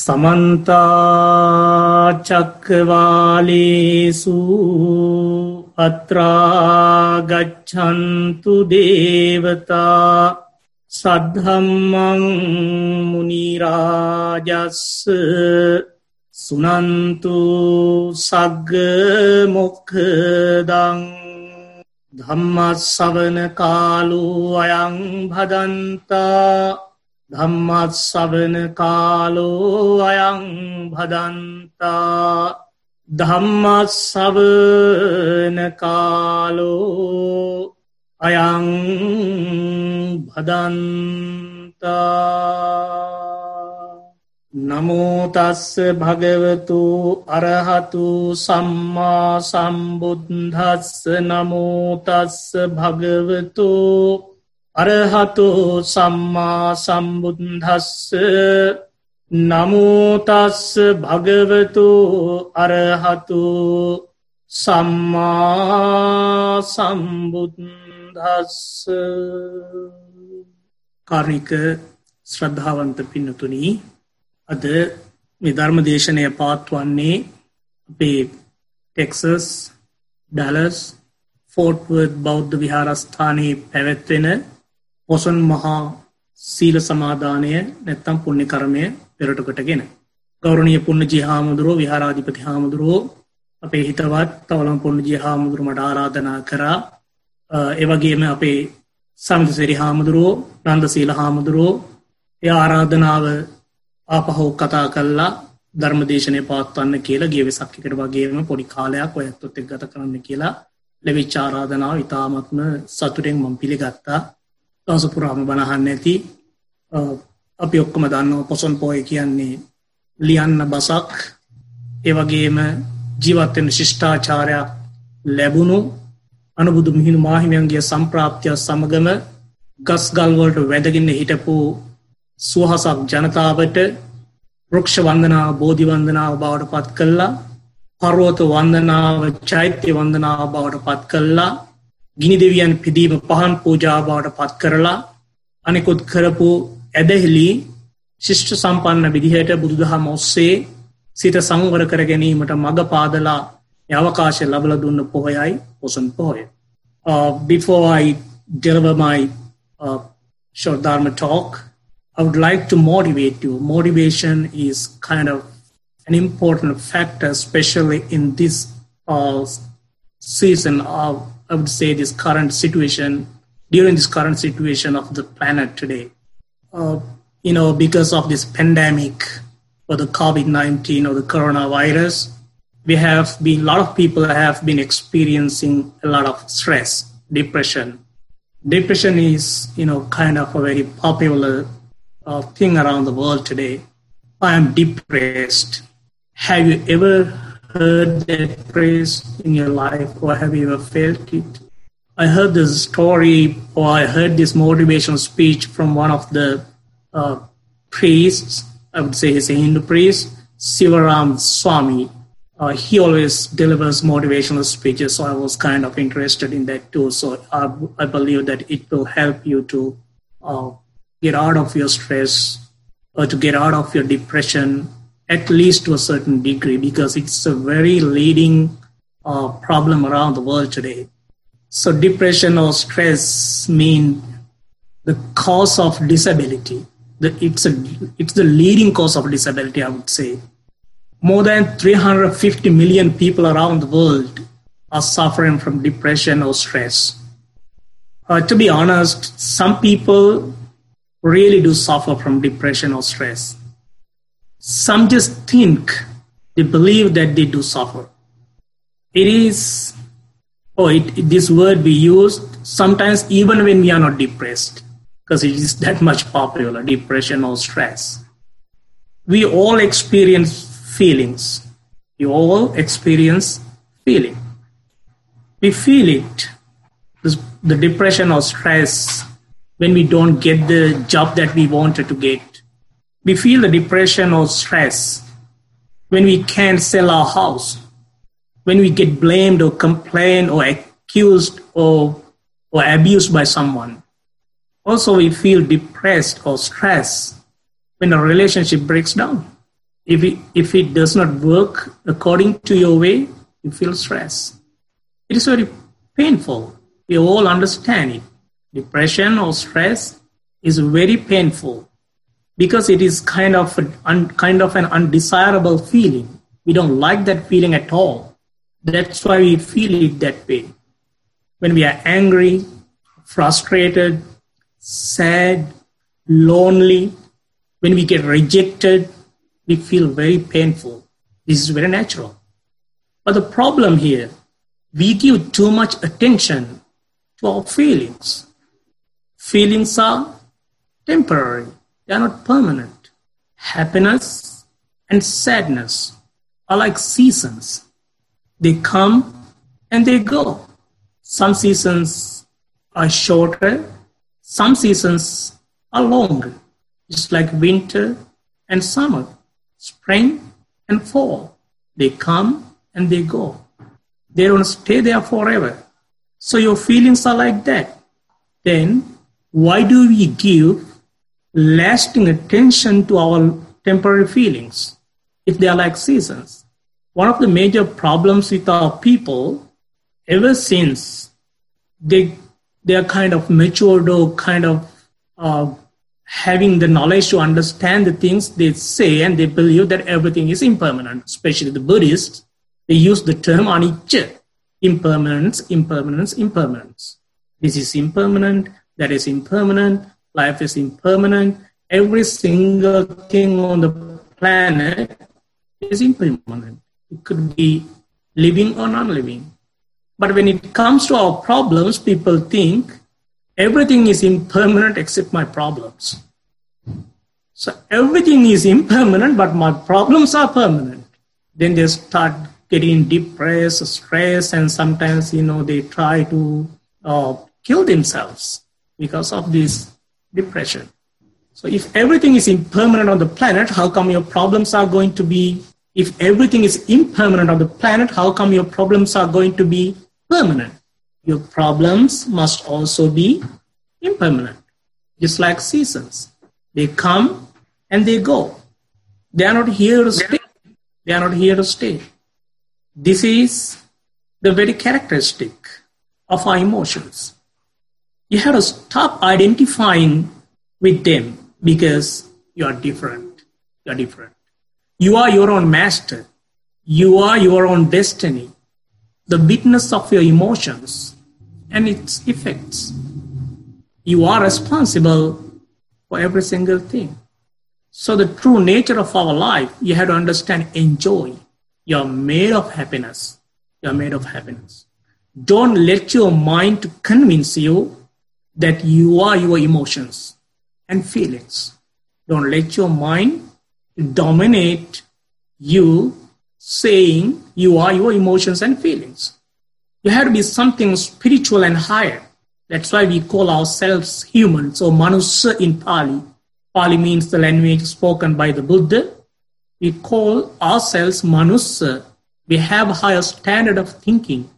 සමන්තාචක්කවාලේසු අත්‍රාගච්චන්තු දේවතා සද්ධම්මං මුනිරාජස්ස සුනන්තු සග්ග මොක්කදං ධම්මත් සවන කාලු අයං භදන්තා ධම්මත් සවන කාලෝ අයං භදන්තා. ධම්මත් සවන කාලෝ අයං භදන්තා. නමෝතස්ස භගවතු අරහතු සම්මා සම්බුද්ධස්ස නමෝතස්ස භගවතු අරහතු සම්මා සම්බුද්ධස්ස නමෝතස්ස භගවතු අරහතු සම්මා සම්බුද්ධස්ස කාර්මික ශ්‍රද්ධාවන්ත පින්නතුනී අද විධර්ම දේශනය පාත්වන්නේ අපේ ටෙක්සස් ඩලස් ෆෝට්වර්ඩ් බෞද්ධ විහාරස්ථානයේ පැවැත්වෙන පොසොන් මහා සීල සමාධානය නැත්තම් පුුණ්‍ය කරමය පෙරට කොටගෙන. ගෞරණය පුුණ ජිහාමුදුරුව විහාරාධිපති හාමුදුරුවෝ අපේ හිතවත් තවලම් පුුණ ජිහාමුදුරුමට ආරාධනා කරා ඒවගේම අපේ සමිතසිරි හාමුදුරුවෝ නන්ද සීල හාමුදුරුවෝ එය ආරාධනාව ආපහෝ කතා කල්ලා ධර්මදේශනය පාත්වන්න කියලා ගේව සක්කිකට වගේම පොඩි කාලයක් ඔයත්තුත් එක් ගත කරන්න කියලා ලැවිච්චාරාධනාව ඉතාමත්ම සතුරෙන් මම පිළිගත්තා දවසපුරාම බණහන්න ඇති අපි ඔක්කොම දන්නව පොසොන් පෝය කියන්නේ ලියන්න බසක්. ඒවගේම ජීවත්වෙන ශිෂ්ඨාචාරයක් ලැබුණු අනුබුදු මිහිණු මාහිමියන්ගේ සම්ප්‍රාප්තිය සමගම ගස් ගල්වලට වැදගන්න හිටපු සුවහසක් ජනතාවට ප්‍රක්ෂ වන්දනා බෝධිවන්දනාව බවට පත් කල්ලා පර්වත වන්දනාව චෛත්‍ය වන්දනාව බවට පත් කල්ලා ගිනි දෙවියන් පිදීම පහන් පූජාබවට පත් කරලා අනෙකුත් කරපු ඇදහෙලි ශිෂ්ඨ සම්පන්න විදිහයට බුදුදහම ඔස්සේ සිත සංවර කර ගැනීමට මඟ පාදලා අවකාශය ලබල දුන්න පොහොයයි පොසන් පොහොය. Uh, before I deliver my uh, short Dharma talk, I would like to motivate you. Motivation is kind of an important factor, especially in this uh, season of I would say this current situation, during this current situation of the planet today. Uh, you know, because of this pandemic or the COVID-19 or the coronavirus, we have been, a lot of people have been experiencing a lot of stress, depression. Depression is, you know, kind of a very popular uh, thing around the world today. I am depressed. Have you ever heard that praise in your life or have you ever felt it? I heard this story or I heard this motivational speech from one of the uh, priests. I would say he's a Hindu priest, Sivaram Swami. Uh, he always delivers motivational speeches, so I was kind of interested in that too. So I, I believe that it will help you to uh, get out of your stress or to get out of your depression at least to a certain degree, because it's a very leading uh, problem around the world today. So depression or stress mean the cause of disability. The, it's, a, it's the leading cause of disability, I would say. More than 350 million people around the world are suffering from depression or stress. Uh, to be honest, some people really do suffer from depression or stress some just think they believe that they do suffer. It is, oh, it, this word we use sometimes even when we are not depressed, because it is that much popular, depression or stress. We all experience feelings. We all experience feeling. We feel it, the depression or stress, when we don't get the job that we wanted to get we feel the depression or stress when we can't sell our house, when we get blamed or complained or accused or, or abused by someone. Also, we feel depressed or stressed when a relationship breaks down. If it, if it does not work according to your way, you feel stress. It is very painful. We all understand it. Depression or stress is very painful because it is kind of un, kind of an undesirable feeling. We don't like that feeling at all. That's why we feel it that way. When we are angry, frustrated, sad, lonely, when we get rejected, we feel very painful. This is very natural. But the problem here, we give too much attention to our feelings. Feelings are temporary, they are not permanent. Happiness and sadness are like seasons. They come and they go. Some seasons are shorter, some seasons are longer, just like winter and summer, spring and fall. They come and they go. They don't stay there forever. So your feelings are like that. Then why do we give lasting attention to our temporary feelings if they are like seasons? One of the major problems with our people, ever since they they are kind of matured or kind of uh, having the knowledge to understand the things they say and they believe that everything is impermanent, especially the Buddhists, they use the term anicca, impermanence, impermanence, impermanence. This is impermanent, that is impermanent, life is impermanent. Every single thing on the planet is impermanent. It could be living or non living. But when it comes to our problems, people think everything is impermanent except my problems. So everything is impermanent, but my problems are permanent. Then they start getting depressed, stressed, and sometimes, you know, they try to uh, kill themselves because of this depression. So if everything is impermanent on the planet, how come your problems are going to be, if everything is impermanent on the planet, how come your problems are going to be permanent? Your problems must also be impermanent, just like seasons. They come and they go. They are not here to stay. They are not here to stay. This is the very characteristic of our emotions. You have to stop identifying with them because you are different. You are different. You are your own master. You are your own destiny. The witness of your emotions and its effects. You are responsible for every single thing. So, the true nature of our life, you have to understand enjoy. You're made of happiness. You're made of happiness. Don't let your mind convince you that you are your emotions and feelings. Don't let your mind dominate you saying you are your emotions and feelings. You have to be something spiritual and higher. That's why we call ourselves humans or manusa in Pali. Pali means the language spoken by the Buddha. We call ourselves manusa. We have a higher standard of thinking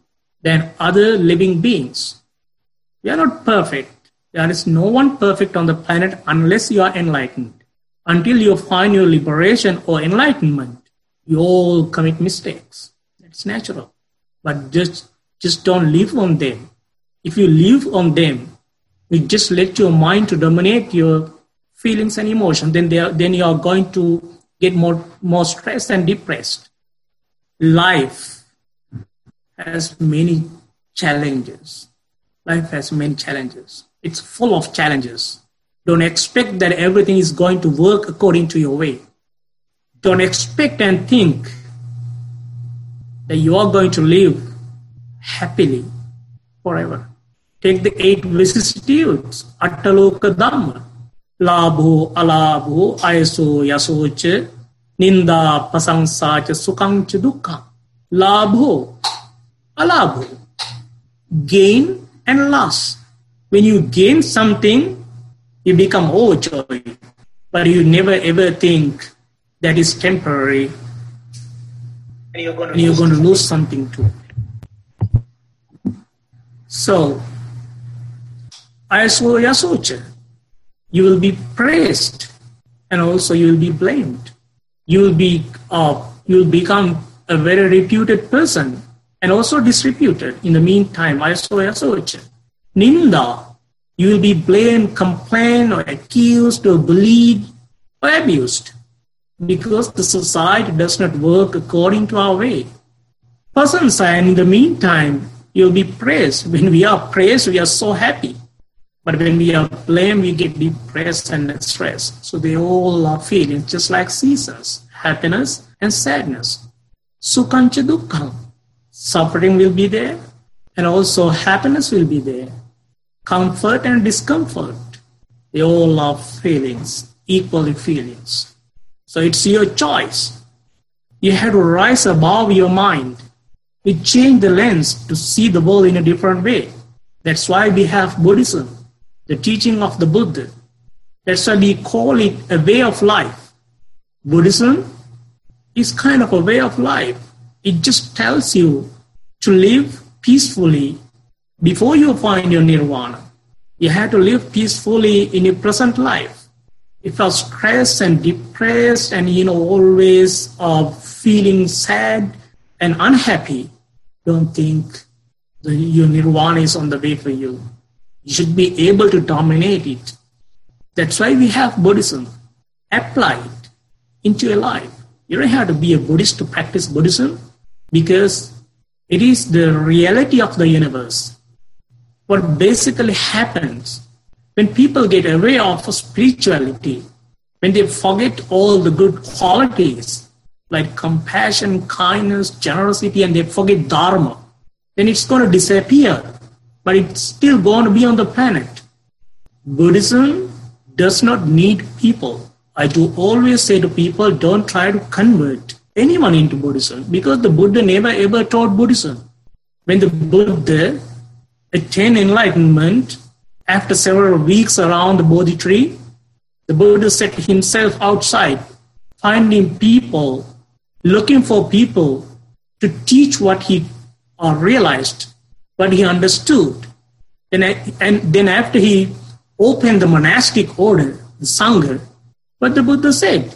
than other living beings. We are not perfect. There is no one perfect on the planet unless you are enlightened. Until you find your liberation or enlightenment, you all commit mistakes. That's natural. But just, just don't live on them. If you live on them, you just let your mind to dominate your feelings and emotions, then then you are going to get more more stressed and depressed. Life has many challenges life has many challenges. It's full of challenges. Don't expect that everything is going to work according to your way. Don't expect and think that you are going to live happily forever. Take the eight vicissitudes, Attaloka Dhamma, Labho, Alabho, Ayaso, Yasoche, Ninda, Pasansacha, Sukangcha, Dukkha, Labho, Alabho, gain and loss when you gain something you become overjoyed but you never ever think that is temporary. And you're going to, you're going to lose something too. So you will be praised and also you will be blamed. you'll be uh, you'll become a very reputed person and also disreputed. In the meantime. Ninda, you will be blamed, complained, or accused, or bullied, or abused because the society does not work according to our way. Persons, and in the meantime, you'll be praised. When we are praised, we are so happy. But when we are blamed, we get depressed and stressed. So they all are feelings just like seasons, happiness and sadness. Sukhancha dukkham. Suffering will be there, and also happiness will be there. Comfort and discomfort. They all are feelings, equally feelings. So it's your choice. You have to rise above your mind. We change the lens to see the world in a different way. That's why we have Buddhism, the teaching of the Buddha. That's why we call it a way of life. Buddhism is kind of a way of life. It just tells you to live peacefully before you find your nirvana. You have to live peacefully in your present life if you're stressed and depressed and you know always uh, feeling sad and unhappy, don't think the, your nirvana is on the way for you. You should be able to dominate it. That's why we have Buddhism. Apply it into your life. You don't have to be a Buddhist to practice Buddhism because it is the reality of the universe. What basically happens when people get away of spirituality, when they forget all the good qualities like compassion, kindness, generosity, and they forget Dharma, then it's going to disappear. But it's still going to be on the planet. Buddhism does not need people. I do always say to people, don't try to convert anyone into Buddhism because the Buddha never ever taught Buddhism. When the Buddha attained enlightenment, after several weeks around the Bodhi tree, the Buddha set himself outside, finding people, looking for people to teach what he uh, realized, what he understood. And, and then after he opened the monastic order, the Sangha, what the Buddha said,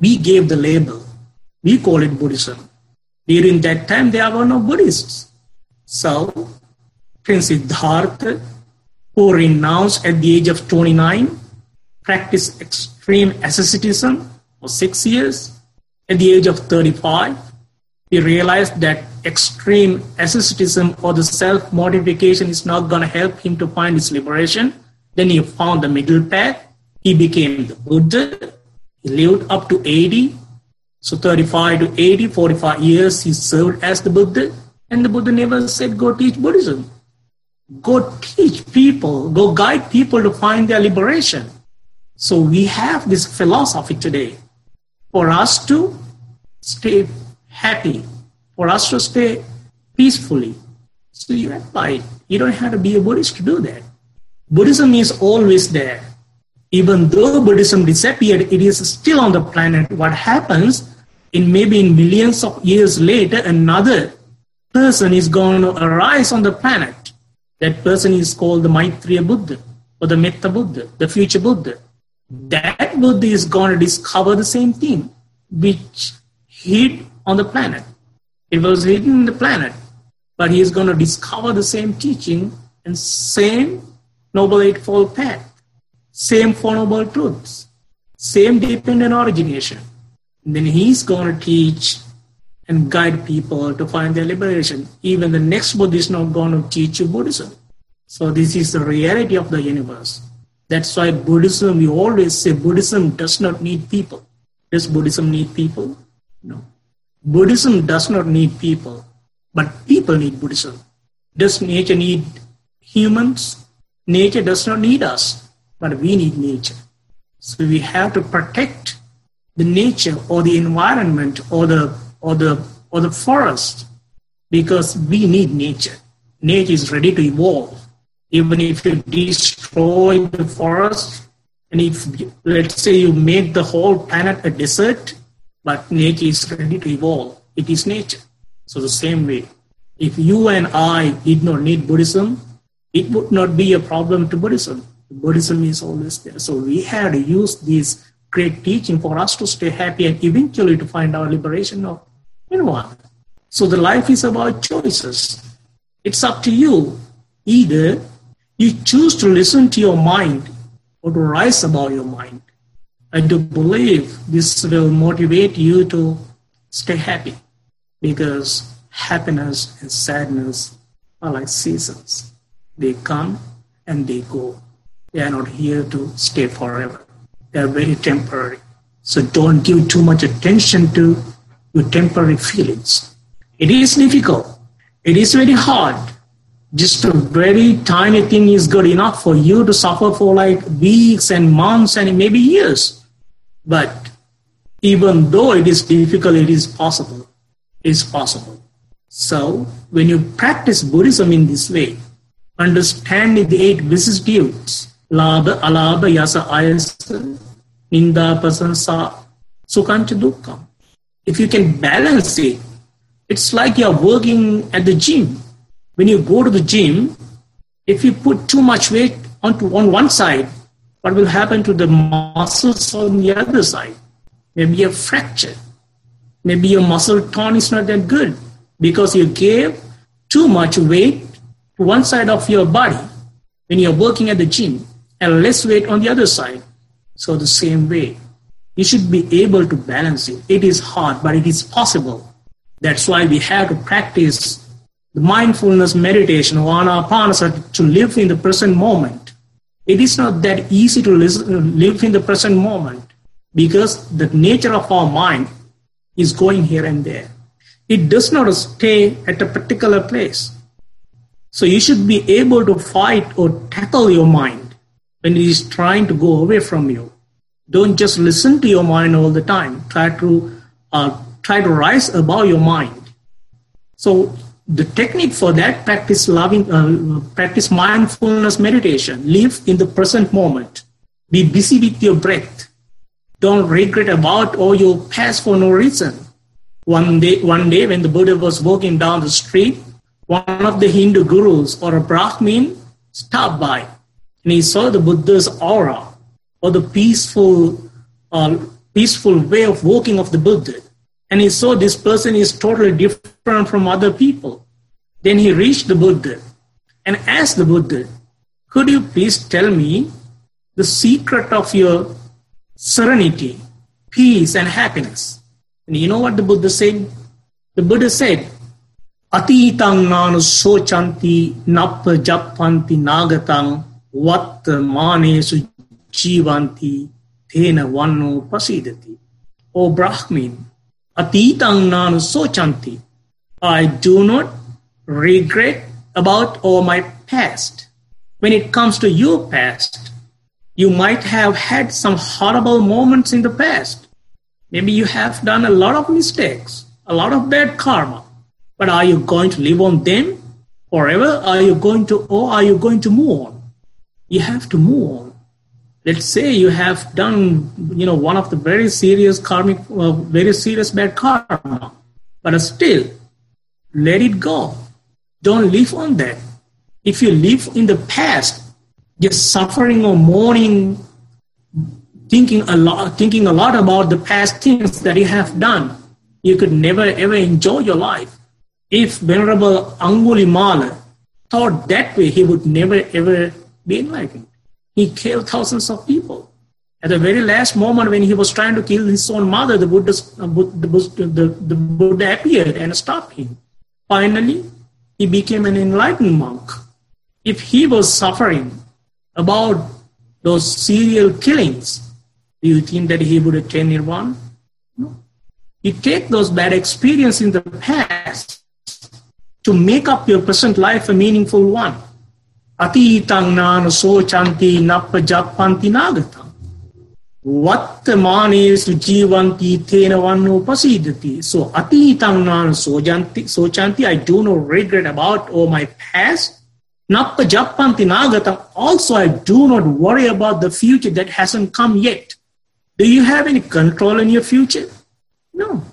We gave the label. We call it Buddhism. During that time, there were no Buddhists. So, Prince Siddhartha who renounced at the age of 29, practiced extreme asceticism for six years. At the age of 35, he realized that extreme asceticism or the self mortification is not going to help him to find his liberation. Then he found the middle path. He became the Buddha. Lived up to 80. So 35 to 80, 45 years he served as the Buddha. And the Buddha never said, go teach Buddhism go teach people, go guide people to find their liberation. So we have this philosophy today for us to stay happy, for us to stay peacefully. So you apply it. You don't have to be a Buddhist to do that. Buddhism is always there. Even though Buddhism disappeared, it is still on the planet. What happens in maybe in millions of years later, another person is going to arise on the planet that person is called the Maitreya Buddha or the Metta Buddha, the future Buddha. That Buddha is going to discover the same thing which hid on the planet. It was hidden in the planet, but he is going to discover the same teaching and same Noble Eightfold Path, same Noble Truths, same dependent origination. Then he's going to teach and guide people to find their liberation. Even the next Buddha is not going to teach you Buddhism. So this is the reality of the universe. That's why Buddhism, we always say Buddhism does not need people. Does Buddhism need people? No. Buddhism does not need people, but people need Buddhism. Does nature need humans? Nature does not need us, but we need nature. So we have to protect the nature or the environment or the or the or the forest because we need nature. Nature is ready to evolve. Even if you destroy the forest, and if let's say you make the whole planet a desert, but nature is ready to evolve. It is nature. So the same way, if you and I did not need Buddhism, it would not be a problem to Buddhism. Buddhism is always there. So we had to use this great teaching for us to stay happy and eventually to find our liberation of nirvana. So the life is about choices. It's up to you. Either you choose to listen to your mind or to rise above your mind. I do believe this will motivate you to stay happy because happiness and sadness are like seasons. They come and they go. They are not here to stay forever. They are very temporary. So don't give too much attention to your temporary feelings. It is difficult. It is very hard. Just a very tiny thing is good enough for you to suffer for like weeks and months and maybe years. But even though it is difficult, it is possible. It is possible. So when you practice Buddhism in this way, understanding the eight vicissitudes, labha, alabha, yasa, ayasa, ninda, prasansa, sukhancha, dukkha. If you can balance it, it's like you're working at the gym. When you go to the gym, if you put too much weight onto on one side, what will happen to the muscles on the other side? Maybe a fracture. Maybe your muscle tone is not that good because you gave too much weight to one side of your body when you're working at the gym and less weight on the other side. So the same way, you should be able to balance it. It is hard, but it is possible. That's why we have to practice the mindfulness meditation or anapanasati to live in the present moment. It is not that easy to uh, live in the present moment because the nature of our mind is going here and there. It does not stay at a particular place. So you should be able to fight or tackle your mind when it is trying to go away from you. Don't just listen to your mind all the time. Try to uh, try to rise above your mind. So the technique for that practice loving uh, practice mindfulness meditation. Live in the present moment. Be busy with your breath. Don't regret about all your past for no reason. One day, one day when the Buddha was walking down the street, one of the Hindu gurus or a Brahmin stopped by and he saw the Buddha's aura or the peaceful, uh, peaceful way of walking of the Buddha and he saw this person is totally different from other people. Then he reached the Buddha and asked the Buddha, Could you please tell me the secret of your serenity, peace, and happiness? And you know what the Buddha said? The Buddha said, Atitang nanu sochanti nappa jappanti nagatang manesu jivanti tena vanno pasidati. O Brahmin, atitang nanu sochanti. I do not regret about all my past. When it comes to your past, you might have had some horrible moments in the past. Maybe you have done a lot of mistakes, a lot of bad karma. But are you going to live on them forever? Are you going to, or are you going to move on? You have to move on. Let's say you have done you know one of the very serious karmic uh, very serious bad karma but still let it go. Don't live on that. If you live in the past just suffering or mourning thinking a lot thinking a lot about the past things that you have done you could never ever enjoy your life. If venerable angulimala thought that way he would never ever enlightened he killed thousands of people. At the very last moment, when he was trying to kill his own mother, the Buddha, uh, the, the Buddha appeared and stopped him. Finally, he became an enlightened monk. If he was suffering about those serial killings, do you think that he would attain nirvana? No. You take those bad experiences in the past to make up your present life a meaningful one. අතීතං නාන සෝචන්ති නප්ප ජප්පන්ති නාගතං. වත්තමානේසු ජීවන්ති තේන වන්න උපසීදති. So අතීතංනාන සෝජන්ති සෝචන්ති I do not regret about all my past. Nappa jappanti nagatam. Also I do not worry about the future that hasn't come yet. Do you have any control in your future? No.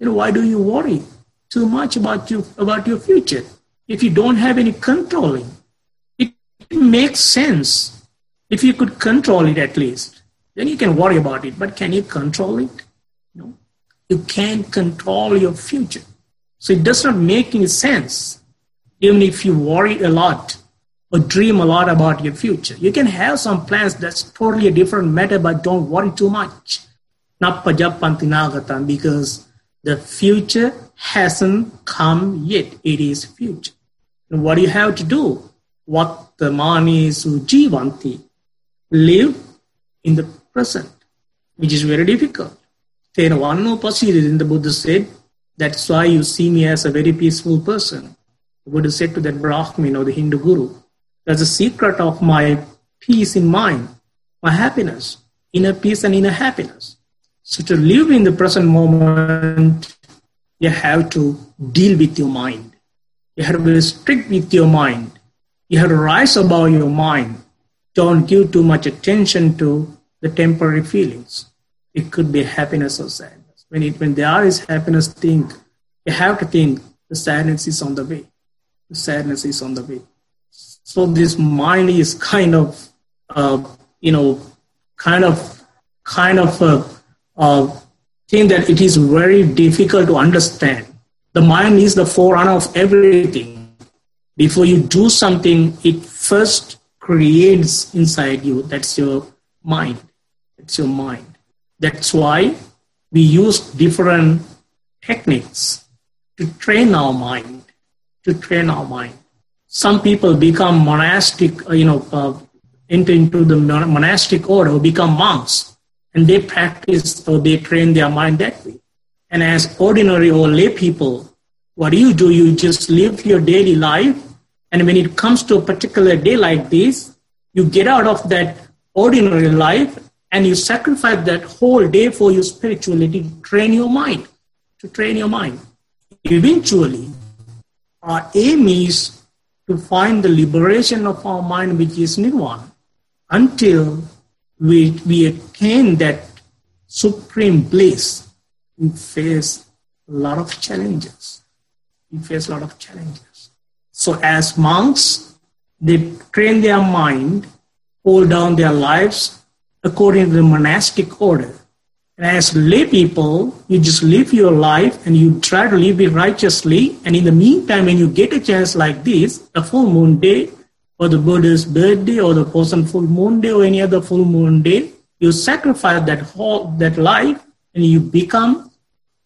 You know, why do you worry too much about you about your future if you don't have any controlling? It makes sense if you could control it at least then you can worry about it. But can you control it? No. You can't control your future. So it does not make any sense, even if you worry a lot or dream a lot about your future. You can have some plans that's totally a different matter, but don't worry too much. Because the future hasn't come yet. It is future. And what do you have to do? What the mani sujivanti. Live in the present, which is very difficult. Then one more in the Buddha said, that's why you see me as a very peaceful person. The Buddha said to that Brahmin or the Hindu guru, that's the secret of my peace in mind, my happiness, inner peace and inner happiness. So to live in the present moment, you have to deal with your mind. You have to be strict with your mind. You have to rise above your mind. Don't give too much attention to the temporary feelings. It could be happiness or sadness. When it when there is happiness, think you have to think the sadness is on the way. The sadness is on the way. So this mind is kind of, uh, you know, kind of, kind of a, a thing that it is very difficult to understand. The mind is the forerunner of everything. Before you do something, it first creates inside you. That's your mind. It's your mind. That's why we use different techniques to train our mind, to train our mind. Some people become monastic, uh, you know, uh, enter into the monastic order or become monks, and they practice or they train their mind that way. And as ordinary or lay people, what do you do? You just live your daily life, and when it comes to a particular day like this, you get out of that ordinary life and you sacrifice that whole day for your spirituality to train your mind, to train your mind. Eventually, our aim is to find the liberation of our mind, which is nirvana, until we, we attain that supreme bliss. We face a lot of challenges. We face a lot of challenges. So, as monks, they train their mind, hold down their lives, according to the monastic order. And as lay people, you just live your life and you try to live it righteously. And in the meantime, when you get a chance like this, a full moon day, or the Buddha's birthday, or the Poson full moon day, or any other full moon day, you sacrifice that whole that life, and you become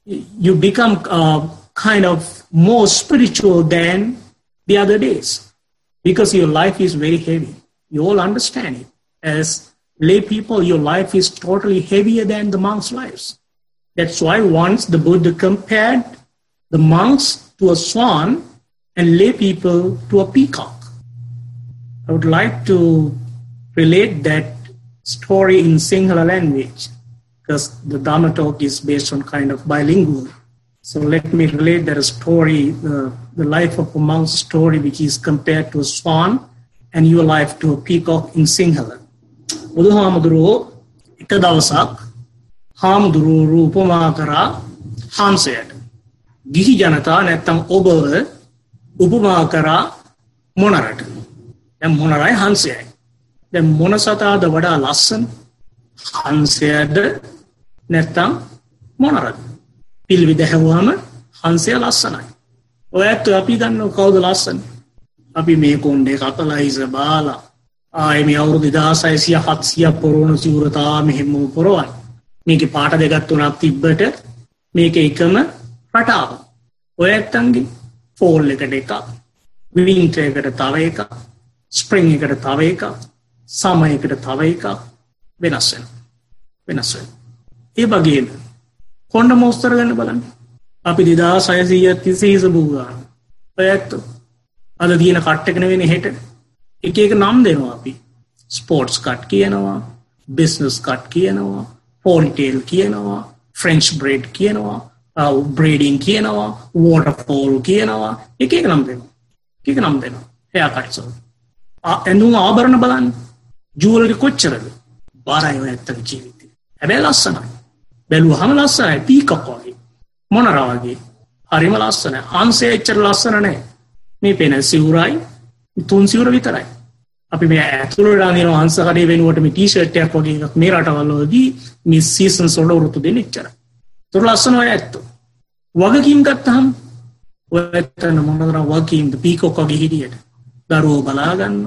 you become uh, kind of more spiritual than the other days, because your life is very heavy. You all understand it as lay people, your life is totally heavier than the monks' lives. That's why once the Buddha compared the monks to a swan and lay people to a peacock. I would like to relate that story in Sinhala language because the Dharma talk is based on kind of bilingual. So let me relate that story, the, the life of a monk's story, which is compared to a swan, and your life to a peacock in Sinhala. බුදුහාමුදුරුවෝ එක දවසක් හාමුදුරුවරු උපමා කරා හංසයට ගිහි ජනතා නැත්තම් ඔබව උපමා කරා මොනරට දැ මොනරයි හන්සයයි දැ මොන සතාද වඩා ලස්සන් හන්සයද නැත්තම් මොනරද පිල්වි දැහැවවාම හන්සය ලස්සනයි. ඔය ඇත්තු අපි ගන්න කවුද ලස්සන්? අපි මේ කොන්්ඩේ කතලයිස බාලා. ආය මේ අවුරුදු දාසයිසිය හත්සිය පොරෝණ සිවරතා මෙහෙම පොරවයි මේක පාට දෙගත් වනත් තිබ්බට මේක එකම රටාව. ඔය ඇත්තන්ගේ ෆෝල් එකට එක විවින්ටයකට තව එක ස්ප්‍රිං එකට තව එක සමයකට තව එක වෙනස්වෙන වෙනස්වෙන් ඒ වගේම කොන්ඩ මෝස්තර ගන්න බලන්න. අපි දිදා සයසීය තිසහිස භූගාන ඔය ඇත්තු අද තියෙන කට්ටකන වෙන හෙට. එක එක නම් දෙනවා අපි. ස්පෝර්ට්ස් කට් කියනවා බිස්නස් කට් කියනවා පෝනිටේල් කියනවා ෆ්‍රෙන්ච් බ්‍රේඩ් කියනවා බ්‍රේඩිං කියනවා වෝට ෆෝල් කියනවා. එක එක නම් දෙනවා. එක නම් දෙනවා. එයා කට්සෝ ඇඳුම් ආභරණ බලන්න. ජුවලට කොච්චරද? බාරයව ඇත්තක ජීවිතය හැබැ ලස්සනයි. බැලුවහම ලස්සනයි. පීකක් වගේ. මොනර වගේ. හරිම ලස්සන අන්සේ එච්චර ලස්සන නෑ. මේ පෙන සිවුරයි තුන් සිවුර විතරයි. අපි මේ ඇතුළට අදින අන්සකරේ වෙනුවට මේ ටීෂර්ට් එකක් වගේ එකක් මේ රටවල්වලදී මේ සීසන්ස් වල වෘතු දෙන්නේ එච්චරයි. තොර ලස්සන ඔය ඇත්තෝ. වගකීම් ගත්තහම ඔයත්තන මොනතර වගකීම්ද? පීකොක් වගේ හිටියට. දරුවෝ බලාගන්න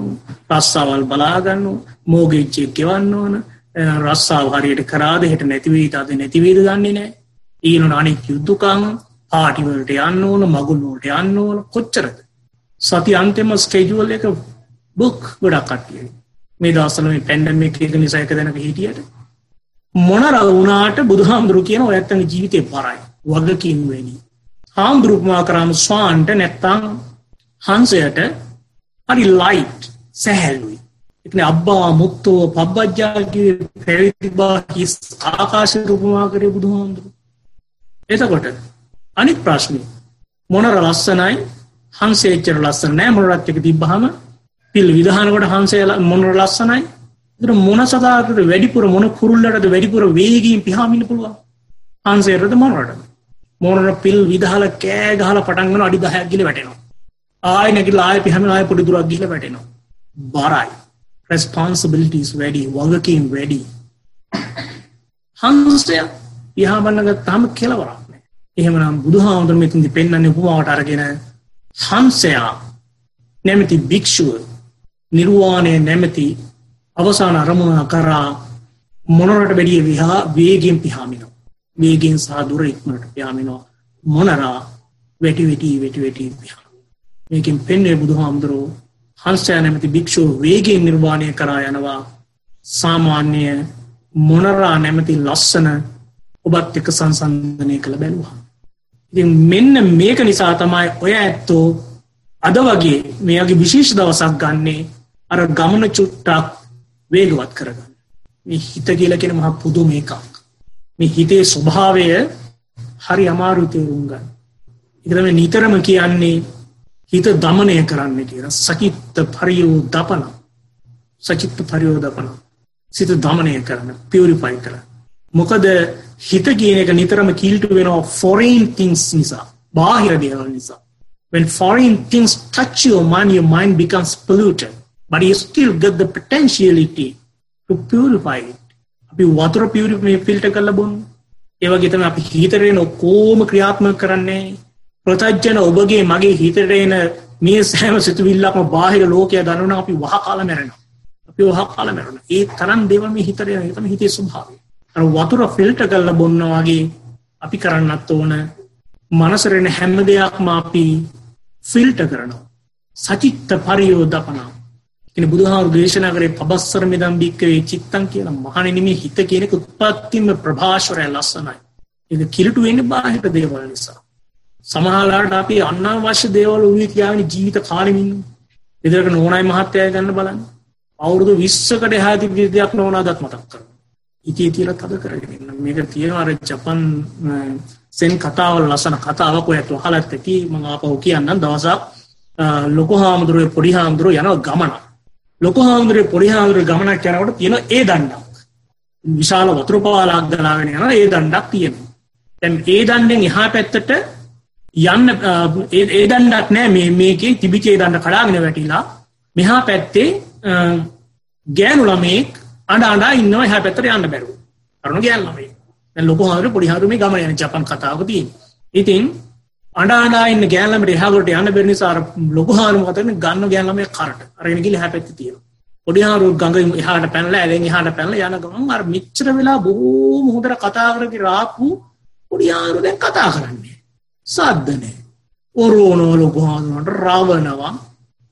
රස්සාවල් බලාගන්න මෝගෙච්චෙක් ගෙවන්න ඕන රස්සාාව හරියට කරාද හෙට නැතිවීත අද නැතිවේද දන්නේ නෑ ඊනු අනික් යුද්ධකාම පාටිවලට යන්න ඕන මගුල්ලෝට යන්න ඕන කොච්චරද? සති අන්තෙම ස්ටේජුවල් එක බුක් ගොඩක් කට්ටිය මේ දස්සල මේ පැන්ඩම එක නිසායක දැනක හිටියට මොනර වුණාට බුදුහාමුදුරු කියන ඔයත්තන ජීවිතය පරයි වගකින් වෙනි හාමුදුරුපමා කරම ස්වාන්ට නැත්තං හන්සයට හරි ලයිට් සැහැල්ලුයි. එතන අබ්බා මුක්තෝ පබ්බජ්ජා කියේ පැවිදි බා හිස් ආකාශ රූපමා කරේ බුදුහාමුදුරුවෝ. එතකොට අනිත් ප්‍රශ්නේ මොනර ලස්සනයි හංසය එච්චර ලස්සන නෑ මොනරත් එක තිබ්බහම පිල් විධානකොට හංසය මොනර ලස්සනයි. ඒතර මොන සදාකට වැඩිපුර මොන කුරුල්ලටද වැඩිපුර වේගයෙන් පියාඹින්න පුළුවන්. හංසයටද මොනරටද? මොනර පිල් විධාලා කෑ ගහලා පටන් ගන්න අඩි 10ක් ගිල වැටෙනවා. ආයෙ නැගිලා ආයෙ පියාඹන ආයෙ පොඩි දුරක් ගිහලා වැටෙනවා. බරයි. රෙස්පොන්සිබිලිටස් වැඩි වගකීම් වැඩි හන්සය පිහාබන්නගත් තම කෙලවරක්නෑ එහෙමනම් බුදුහාමුදුර මෙතින්දි පෙන්න්න උපමාවට අරගෙන හන්සයා නැමති භික්‍ෂුව නිර්වාණය නැමැති අවසාන අරමුණ කරා මොනරට වැඩිය විහා වේගෙන් පිහාමිනෝ වේගෙන් සහ දුර ඉක්මට පයාමිනවා. මොනරා වැටි වෙටි වෙටි වැටි පිහා මේකින් පෙන්වේ බුදු හාමුදුරුව හන්සය නැමති භික්ෂූ වේගෙන් නිර්වාණය කරා යනවා සාමාන්‍ය මොනරා නැමති ලස්සන ඔබත් එක සංසන්ධනය කළ බැලවා. ඉති මෙන්න මේක නිසා තමයි ඔය ඇත්තෝ අද වගේ මේගේ විශේෂ දවසක් ගන්නේ අර ගමන චුට්ටක් වේගවත් කරගන්න. මේ හිත කියල කෙන මහ පුදු මේකක්. මේ හිතේ ස්වභාවය හරි අමාරුතයරුම් ගන්න. එකම නිතරම කියන්නේ හිත දමනය කරන්න කියර සකිත්ත පරියෝ දපන සචිත්ත පරියෝ දපන සිත දමනය කරන්න පියවරිපයි කර. මොකද හිත කියන එක නිතරම කිල්ටු වෙනවා ෆොරයින් තිංස් නිසා බාහිර දේවල් නිසා. When foreign things touch your mind, your mind becomes polluted. but you still get the potentiality to purify it. අපි වතුර පියවරි ෆිල්ට කල්ල බොන් ඒවගේතම අපි හිතරෙන ඔක්කෝම ක්‍රියාත්ම කරන්නේ ප්‍රතජන ඔබගේ මගේ හිතට එන මේ සෑම සිතුවිල්ලක්ම බාහිර ලෝකය දනවන අපි වහ කාලා මැරෙනවා. අපි වහ කාලා මැරෙනවා. ඒ තරම් දේවල් මේ හිතට එන තමයි හිතේ ස්වභාවය. අර වතුර ෆිල්ටර් කරලා බොන්න වගේ අපි කරන්නත් ඕන මනසරෙන හැම දෙයක්ම අපි ෆිල්ටර් කරනවා. සචිත්ත පරියෝදපනා. කියන්නේ බුදුහාමුදුරු දේශනා කරේ පබස්සර මෙදම් බික්කවේ චිත්තං කියලා මහණෙනි මේ හිත කියන එක උත්පත්තිම ප්‍රභාෂවරය ලස්සනයි. ඒක කිලුට වෙන්නේ බාහිර දේවල් නිසා. සමහලාට අපි අන්නවශ්‍ය දේවල් වී තියාගෙන ජීවිත කාලමින් එදරක නෝනයි මහත්තය ගන්න බලන්න. අවුරුදු විශ්සකට හාති විදයක් නොවනාදත් මතක් කර. ඉතිේ තියල තද කරගෙන මේක තියෙනවාර ජපන් සෙන් කතාවල් ලසන කතාවක ඇතු හලත් ඇති මං ආපහු කියන්න දවසක්. ලොක හාමුදුරුව පොඩි හාමුදුරුව යනව ගමනක්. ලොක හාමුදුරේ පොඩි හාමුදුර ගමනක් යනකොට තියෙන ඒ දණ්ඩක්. විශාල වතුරපාලාක් ගලාගෙන යන ඒ දණ්ඩක් තියෙනවා. තැන් ඒ දණ්ඩෙන් එහා පැත්තට යන්න ඒ දණ්ඩක් නෑ මේ මේකේ තිබිචේ දණ්ඩ කඩාගෙන වැටිලා මෙහා පැත්තේ ගෑනු ළමෙක් අඬ අඬා ඉන්නවා එහා පැත්තට යන්න බැරුව. අරුණ ගෑනු ළමයි. දැන් ලොකු හාමුදුරුවෝ පොඩි හාමුදුරුවෝ මේ ගමන යන ජපන් කතාවක තියෙනවා. ඉතින් අඬ අඬා ඉන්න ගෑනු ළමයට එහා වලට යන්න බැරි නිසා අර ලොකු හාමුදුරුවෝ කතරනේ ගන්න ගෑනු ළමයා කරට. අරගෙන ගිහලා එහා පැත්තේ තියෙනවා. පොඩි හාමුදුරුවෝ ගඟ එහාට පැනලා ඇලෙන් එහාට පැනලා යන ගමන් අර මෙච්චර වෙලා බොහෝම හොඳට කතා කරගෙන රාපු පොඩි හාමුදුරුවෝ දැන් කතා කරන්නේ. සද්ධනය ඔරෝනෝ ලොකහාරුනට රාවනවා.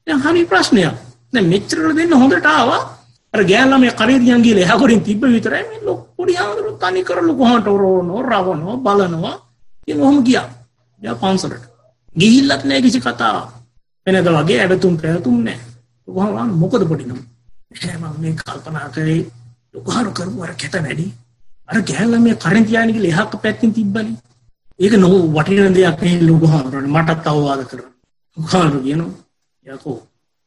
හරි ප්‍රශ්නයක්. මෙච්චරල දෙන්න හොඳටාවා ගෑලම කරදියන්ගේ ලෙහකොරින් තිබ විතරයි ලොක් පොඩියාරු තනි කර ලොකොහට ඔරෝනෝ රවනවා බලනවා. ඒ හොම ගියා. ය පන්සලට. ගිහිල්ලත් නෑ කිසි කතා වෙනද වගේ ඇඩතුම් පැතුම් නෑ. හම මොකද පොඩිනම් මේ කල්පනා කරේ ලොකහරු කරු අර කැත වැඩි. අර ගැල්ල මේ කරන්තියානික ලෙහක් පැත්තින් තිබ්බන. ඒක නොහ වටින දෙයක් මේ ලොකු හාමුදුරනේ මටත් අවවාද කරනවා හාමුදුරු කියනවා? යකෝ.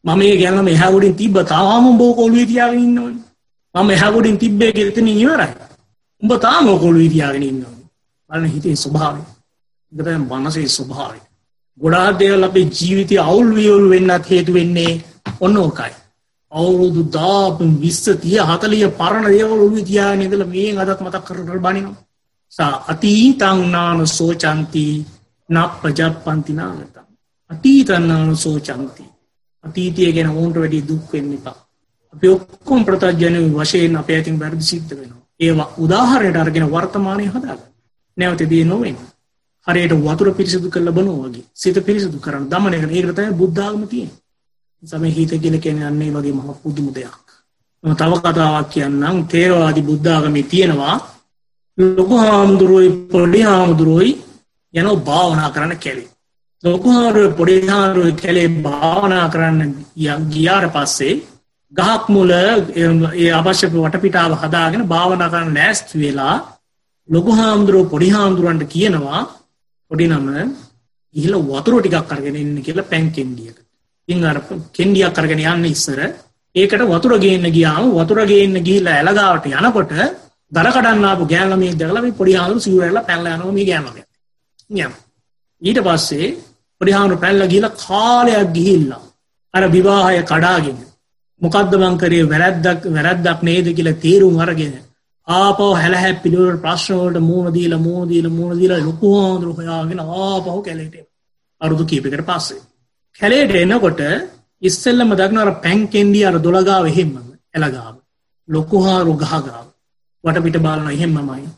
මම මේ ගැනම එහා ගොඩින් තිබ්බ තාම උඹ කොළුවේ තියාගෙන ඉන්නවනේ. මම එහා ගොඩින් තිබ්බේ කියලා එතන ඉවරයි. උඹ තාම කොළුවේ තියාගෙන ඉන්නවනේ. බලන්න හිතේ ස්වභාවය. ඒක තමයි මනසේ ස්වභාවය. ගොඩාක් දේවල් අපේ ජීවිතේ අවුල් වියුල් වෙන්නත් හේතු වෙන්නේ ඔන්න ඕකයි. අවුරුදු 10 20 30 40 පරණ දේවල් ඔළුවේ තියාගෙන ඉඳලා මේන් අදත් මතක් කර කර බණිනවා සා අතීතං නාන සෝචන්ති නප්පජප්පන්ති නාගතං. අතීතං නාන සෝචන්ති. අතීතය ගැන ඕන්ට වැඩි දුක් වෙන්න එපා. අපි ඔක්කොම ප්‍රතඥ වශයෙන් අපේ අතින් වැරදි සිද්ධ වෙනවා. ඒවා උදාහරයට අරගෙන වර්තමානය හදාගන්න. නැවතදී නොවෙන් හරියට වතුර පිරිසිදු කළ බනෝ වගේ. සිත පිරිසිදු කරන්න දමනය ඒකතය බුද්ධාගම තියෙන් සම හිත කියල කෙන යන්නේ වගේ මහ පුදුම දෙයක්. තව කතාවක් කියන්නම්. තේරවාදි බුද්ධාගමි තියෙනවා ලොකු හාමුදුරුවයි පොඩි හාමුදුරුවයි යන භාවනා කරන්න කැලේ. ලොකුහාරුව පොඩිහාරුව කැලේ භාවනා කරන්න ගියාර පස්සේ ගහක් මුල ඒ අවශ්‍ය වටපිටාව හදාගෙන භාවනා කරන්න ලෑස්ති වෙලා ලොකු හාමුදුරුව පොඩි හාමුදුරුවන්ට කියනවා පොඩි නම ඉහල වතුර ටිකක් කරගෙන ඉන්න කියලා පැන් කෙන්ඩියක ඉං අර කෙන්ඩියක් කරගෙන යන්න ඉස්සර ඒකට වතුර ගේන්න ගියාම වතුර ගේන්න ගිහිල්ලා ඇලගාවට යනකොට දර කඩන්න ආපු ගෑන් ළමයෙක් දැකලා මේ පොඩි හාමුදුරු සිවුර ඇරලා පැනලා යනවා මේ ගෑන් ළමයා. යම්. ඊට පස්සේ පොඩි හාමුදුරු පැනලා ගිහලා කාලයක් ගිහිල්ලා අර විවාහය කඩාගෙන මොකද්ද මං කරේ වැරද්දක් වැරද්දක් නේද කියලා තීරුම් අරගෙන ආපහු හැලහැප්පිලි වල ප්‍රශ්න වලට මූණ දීලා මූණ දීලා මූණ දීලා ලොකු හාමුදුරු හොයාගෙන ආපහු කැලේට එනවා. අරුදු කීපයකට පස්සේ කැලේට එනකොට ඉස්සෙල්ලම දක්න අර පැන් කෙන්ඩි අර දොළගාව එහෙම්ම එළගාව. ලොකු හාරු ගහගාව. වටපිට බලන එහෙමමයි.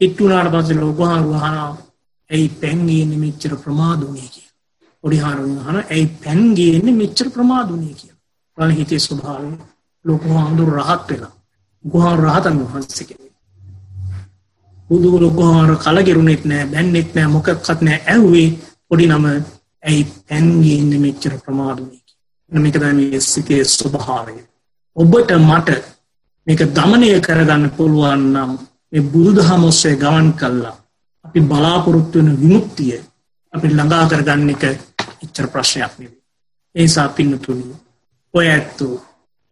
කිට්ටු වුණාට පස්සේ ලෝකහාරු අහනවා ඇයි පැන් ගියන්නේ මෙච්චර ප්‍රමාද වුණේ කියලා. පොඩිහාරුන් අහනවා ඇයි පැන් ගියන්නේ මෙච්චර ප්‍රමාද වුණේ කියලා. බලන හිතේ ස්වභාවය ලෝකහාඳුර රහත් වෙලා. ගුහාර රහතන් වහන්සේ කෙනෙක්. බුදුගුරු ගුහාර කලගිරුණෙත් නෑ බැන්නෙත් නෑ මොකක්වත් නෑ ඇව්වේ පොඩි නම ඇයි පැන් ගියන්නේ මෙච්චර ප්‍රමාද වුණේ කියලා. මේක තමයි මේ සිතේ ස්වභාවය. ඔබට මට මේක දමනය කරගන්න පුළුවන් නම් මේ බුදුදහම ඔස්සේ ගවන් කල්ලා අපි බලාපොරොත්තු වෙන විමුක්තිය අපි ළඟා කරගන්න එක එච්චර ප්‍රශ්නයක් නෙවේ. ඒසා පින්නතුනි ඔය ඇත්තු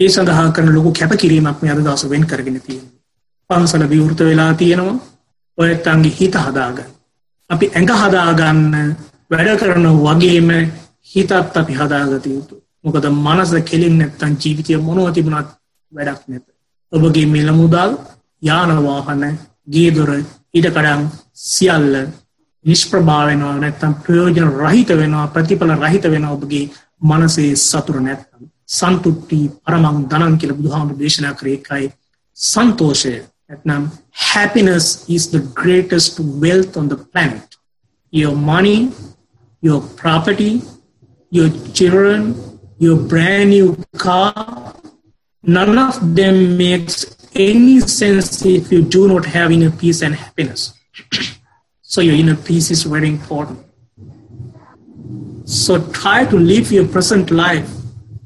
ඒ සඳහා කරන ලොකු කැප කිරීමක් මේ අද දවස වෙන් කරගෙන තියෙන. පන්සල විවෘත වෙලා තියෙනවා ඔයත්තන්ගේ හිත හදාගන්න. අපි ඇඟ හදාගන්න වැඩ කරන වගේම හිතත් අපි හදාගත යුතු. මොකද මනස කෙලින් නැත්තන් ජීවිතය මොනව තිබුණත් වැඩක් නැත. ඔබගේ මිල මුදල් යානවාහන ගේදොර ඉඩකඩම් සියල්ල නිෂ්ප්‍රභාවෙනවා නැත්තම් ප්‍රයෝජන රහිත වෙනවා ප්‍රතිඵල රහිත වෙන ඔබගේ මනසේ සතුර නැත්තම් සන්තුට්ටි පරමං දනන් කියල බුදුහාම දේශනා කරේකයි සන්තෝෂය නැත්නම් happiness is the greatest wealth on the planet. Your money, your property, your children, your brand new car, none of them makes any sense if you do not have inner peace and happiness. so your inner peace is very important. So try to live your present life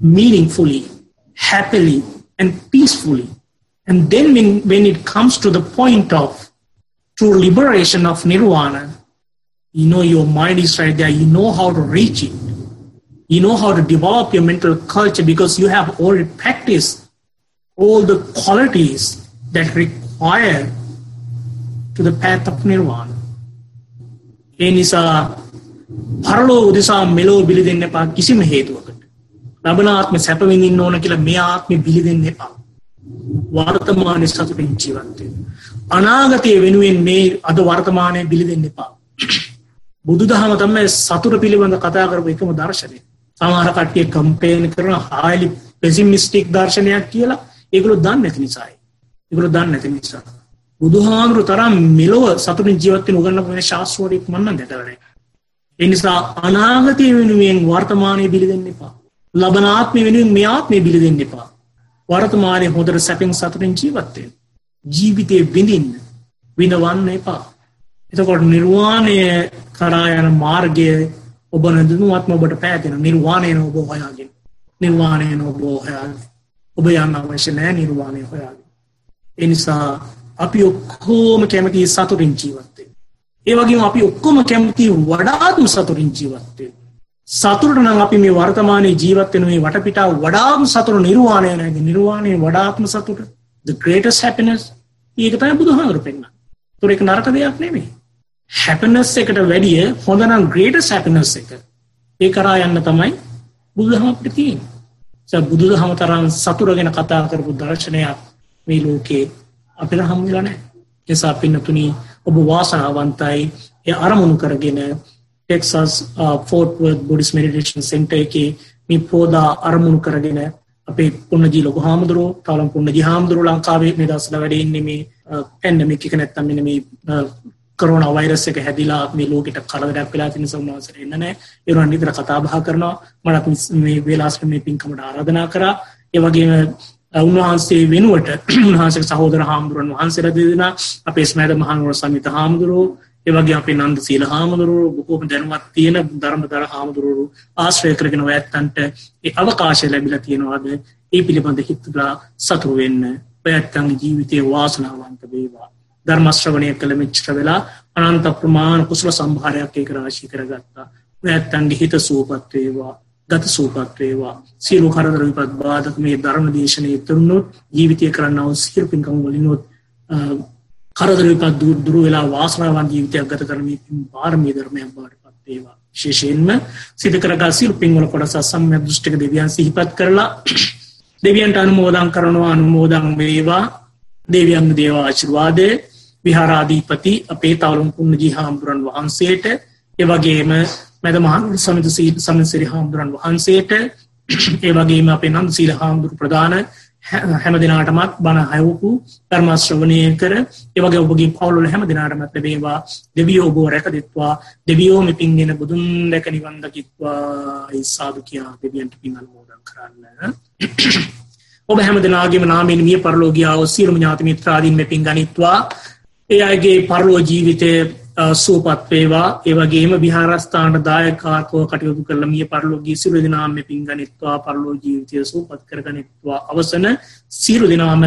meaningfully, happily, and peacefully. And then when, when it comes to the point of true liberation of nirvana, you know your mind is right there, you know how to reach it. You know how to develop your mental culture because you have already practiced all the qualities that require to the path of nirvana. ඒ නිසා පරලෝ උදෙසා මෙලෝ බිලි දෙන්න එපා කිසිම හේතුවකට. ලබනාත්ම සැපවිඳින්න ඕන කියලා මේ ආත්මෙ බිලි දෙන්න එපා. වර්තමානය සතුටින් ජීවන්තය. අනාගතය වෙනුවෙන් මේ අද වර්තමානය බිලි දෙන්න එපා. බුදු දහම තමයි සතුර පිළිබඳ කතා කරපු එකම දර්ශනය. සමහර කට්ටිය කම්පේන කරන හාලි පෙසිමිස්ටික් දර්ශනයක් කියලා ඒගොල්ලෝ දන්නේ නැති නිසායි. ඒගොල්ලෝ දන්නේ නැති නිසා. බුදුහාමුදුරු තරම් මෙලොව සතුටින් ජීවත් වෙන උගන්වපු වෙන ශාස්ත්‍රවලෙක් මම නම් දැකලා නැහැ. ඒ නිසා අනාගතය වෙනුවෙන් වර්තමානයේ බිලි දෙන්න එපා. ලබන ආත්මය වෙනුවෙන් මේ ආත්මය බිලි දෙන්න එපා. වර්තමානයේ හොඳට සැපෙන් සතුටින් ජීවත් වෙන්න. ජීවිතේ විඳින්න විඳවන්න එපා. එතකොට නිර්වාණය කරා යන මාර්ගය ඔබ නඳුනුවත්ම ඔබට පෑදෙන නිර්වාණය ඔබ හොයාගෙන නිර්වාණය ඔබ හොයාගෙන ඔබ යන්න අවශ්‍ය නෑ නිර්වාණය හොයාගෙන. ඒ නිසා අපි ඔක්කොම කැමති සතුටින් ජීවත් වෙන්න. ඒ වගේම අපි ඔක්කොම කැමති වඩාත්ම සතුටින් ජීවත් වෙන්න. සතුටට නම් අපි මේ වර්තමානයේ ජීවත් වෙන මේ වටපිටාව වඩාත්ම සතුට නිර්වාණය නේද? නිර්වාණය වඩාත්ම සතුට the greatest happiness ඒක තමයි බුදුහාමුදුරු පෙන්නන්නේ. ඒතර ඒක නරක දෙයක් නෙමෙයි. happiness එකට වැඩිය හොඳ නම් greatest happiness එක. ඒ කරා යන්න තමයි බුදුහාමුදුරු තියෙන්නේ. බුදුද හම තරම් සතුර ගැන කතා කරපු දර්ශනයක් මේ ලෝකේ අපිට හමුලනෑ එසා පින්නතුනී ඔබ වාසනාවන්තයි. එය අරමුණු කරගෙන ටෙක්සස් ෆෝට්වර්ත් බොඩිස් මෙඩිටේෂන් සෙන්ට එක මේ පෝදා අරමුණු කරගෙන අපේ පුන්නජී ලොක හාමුදුරුව තවලම් පුන්නජි හාමුදුරු ලංකාවේ මේ දසල වැඩෙන්නේ මේ පැන්නමික් එක නැත්තම් මෙන මේ කරන වෛරස එක හැදිලා මේ ලෝකට කරදරයක් වෙලා තින සම්මාසර එන්නනෑ ඒරුවන් නිතර කතාබහ කරනවා. මටත් මේ වේලාස්ට මේ පින්කමට ආරධනා කරා. ඒවගේම උන්වහන්සේ වෙනුවට උන්හන්සේ සහෝදර හාමුදුරුවන් වහන්සේර දෙදෙන අපේ ස්මෑද මහනුවර සමිත හාමුදුරුවෝ ඒවගේ අපේ නන්ද සීල හාමුදුරුවරු බොහෝම දැනුවත් තියෙන ධර්මදර හාමුදුරුවරු ආශ්‍රය කරගෙන ඇත්තන්ට ඒ අවකාශය ලැබිල තියෙනවාද? ඒ පිළිබඳ හිත්තුලා සතුරුවෙන්න පැත්තන්ගේ ජීවිතය වාසනාවන්ත වේවා. ධර්මශ්‍රවණය කළ මිච්ච්‍ර වෙලා අනන්ත ප්‍රමාණ කුසල සම්භාරයක් ඒක රාශි කරගත්තා. ඇත්තන්ගේ හිත සූපත්වේවා ගත සූපත්වේවා සියලු කරදර විපත් බාධක මේ ධර්ම දේශනය තුරුණුත් ජීවිතය කරන්නව සිරු පින්කම් වලිනොත් කරදර විපත් දුරු වෙලා වාසනාවන් ජීවිතයක් ගත කරම පාරමී ධර්මයක් බාට පත්වේවා ශේෂයෙන්ම සිත කරගා සිල් පින්වල කොටස සම්ය දෘෂ්ටික දෙවියන් සිහිපත් කරලා දෙවියන්ට අනුමෝදන් කරනවා අනුමෝදන් වේවා. දෙවියන් දේවා ආශිර්වාදය විහාරාධීපති අපේ තවලුම් පුන්නජී හාමුදුරන් වහන්සේට එවගේම මැදමහන් සමිඳු සමසිරි හාමුදුරන් වහන්සේට ඒ වගේම අපේ නන්ද සීල හාමුදුරු ප්‍රධාන හැම දිනාටමත් බණ අයවපු ධර්ම ශ්‍රවණය කර ඒ වගේ ඔබගේ පවුල්වල හැම දිනාටමත් ලැබේවා. දෙවියෝ ඔබව රැකදෙත්වා. දෙවියෝ මෙපින් දෙන බුදුන් දැක නිවන් දකිත්වා. ඒ සාදු කියා දෙවියන්ට පින් අනුමෝදන් කරන්න. ඔබ හැම දිනාගේම නාමයෙන් මිය පරලෝකියාව සියලුම ඥාති මිත්‍රාදීන් මෙපින් ගනිත්වා. ඒ අයගේ පරලෝ ජීවිතය සූපත්වේවා ඒවගේම විහාරස්ථාන දායකාත්ව කටයුතු කරලමිය පරලෝගී සිරු දිනාම පින්ගනිත්වා පරලෝ ජීවිතය සූපත් කරගනිත්වා අවසන සිරු දිනාම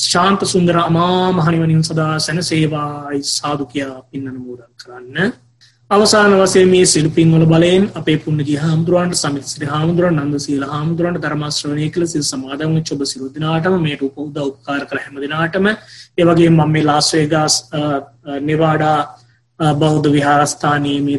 ශාන්ත සුන්දර අමා මහනිවනින් සදා සැන සේවායි සාධකයා පින්නන මූදන් කරන්න. අවසාන වසේ මේ සිල්පින්වල බලයෙන් අපේ පුුණ හාමුදුරුවන්ට සමිස්්‍රි හාමුදුරුවන් නන්ද සීල හාමුදුරුවන්ට ධර්මශ්‍රවනය කල සිල් සමාදම චොබ සිරුද්ධනාටම මේට උපෞද්ද උපකාර කළ හැමදිනාටම ඒවගේ මම මේ ලාස්වේගස් නිවාඩා බෞද්ධ විහාරස්ථානයේ මේ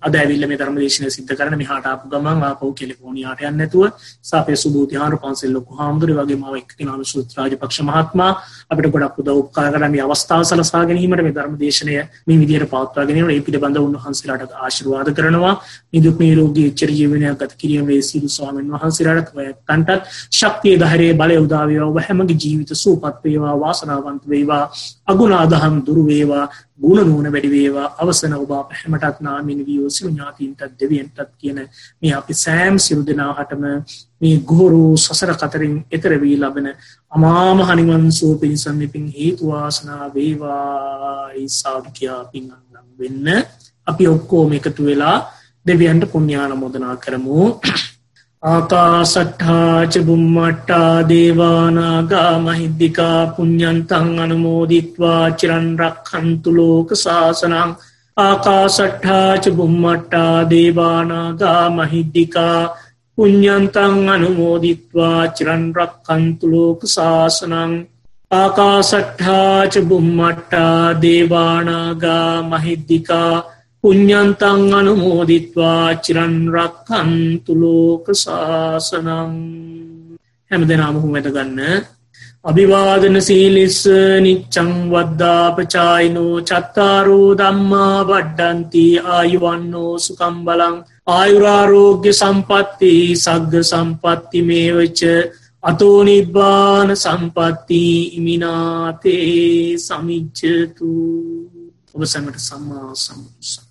අද ඇවිල්ල මේ ධර්ම දේශනය සිද්ධ කරන මෙහාට ආපු ගමන් ආපහු කෙලිෆෝනියාට යන්නේ නැතුව සාපේ සුභූති හාරපන්සල් ලොකු හාමුදුරුවෝ වගේම ආව එක්ක නාම සුත්‍ර රාජපක්ෂ මහත්මයා අපිට ගොඩක් උදව් උපකාර කරලා මේ අවස්ථාව සලසා ගැනීමට මේ ධර්ම දේශනය මේ විදිහට පවත්වා ගැනීමට ඒ පිළිබඳව උන්වහන්සේලාට ආශිර්වාද කරනවා. නිදුක් නිරෝගී චිර ජීවනයක් ගත කිරීම වේ සිළු ස්වාමීන් වහන්සේලාට ඔයයන්ටත් ශක්තිය ධෛර්යය බලය උදා වේවා. ඔබ හැමගේ ජීවිත සූපත් වේවා වාසනාවන්ත වේවා අගුණ අදහම් දුරු වේවා ගුණ නුවණ වැඩි වේවා. අවසන ඔබ හැමටත් නාමින් කියන වියෝසි ඥාතීන්ටත් දෙවියන්ටත් කියන මේ අපි සෑම් සිරු දෙනාටම මේ ගුරු සසර කතරින් එතර වී ලබන අමාමහ නිවන් සුව පිණිස මේ පිං හේතු වාසනා වේවායි සාදු කියා පිං අන්නම් වෙන්න. අපි ඔක්කොම එකතු වෙලා දෙවියන්ට පුණ්‍යානුමෝදනා කරමු. ආකාසට්ඨා ච බුම්මට්ටා දේවානාගා මහිද්దికා පුඤ්ඤන්තං අනුමෝදිත්වා. චිරන් රක්ඛන්තු ලෝක සාසනං ආකාසට්ඨාච බුම්මට්ටා දේවානාගා මහිද්දිකා පුඤ්ඤන්තං අනුමෝදිත්වා චිරන් රක්ඛන්තු ලෝක සාසනං ආකාසට්ඨාච බුම්මට්ටා දේවානාගා මහිද්දිකා පුඤ්ඤන්තං අනුමෝදිත්වා චිරන් රක්ඛන්තු ලෝක සාසනං හැමදෙනාම හුමෙත ගන්න අභිවාදන සීලිස්ස නිච්චං වද්දාපචායිනෝ චත්තාරෝ දම්මා වඩ්ඩන්ති ආයුවන්නෝ සුකම්බලං ආයුරාරෝග්‍ය සම්පත්ති සග්ග සම්පත්ති මේවච්ච අතෝ නිබ්බාන සම්පත්ති ඉමිනාතේ සමිච්චතු ඔබ සැමට සම්මා සම්සම්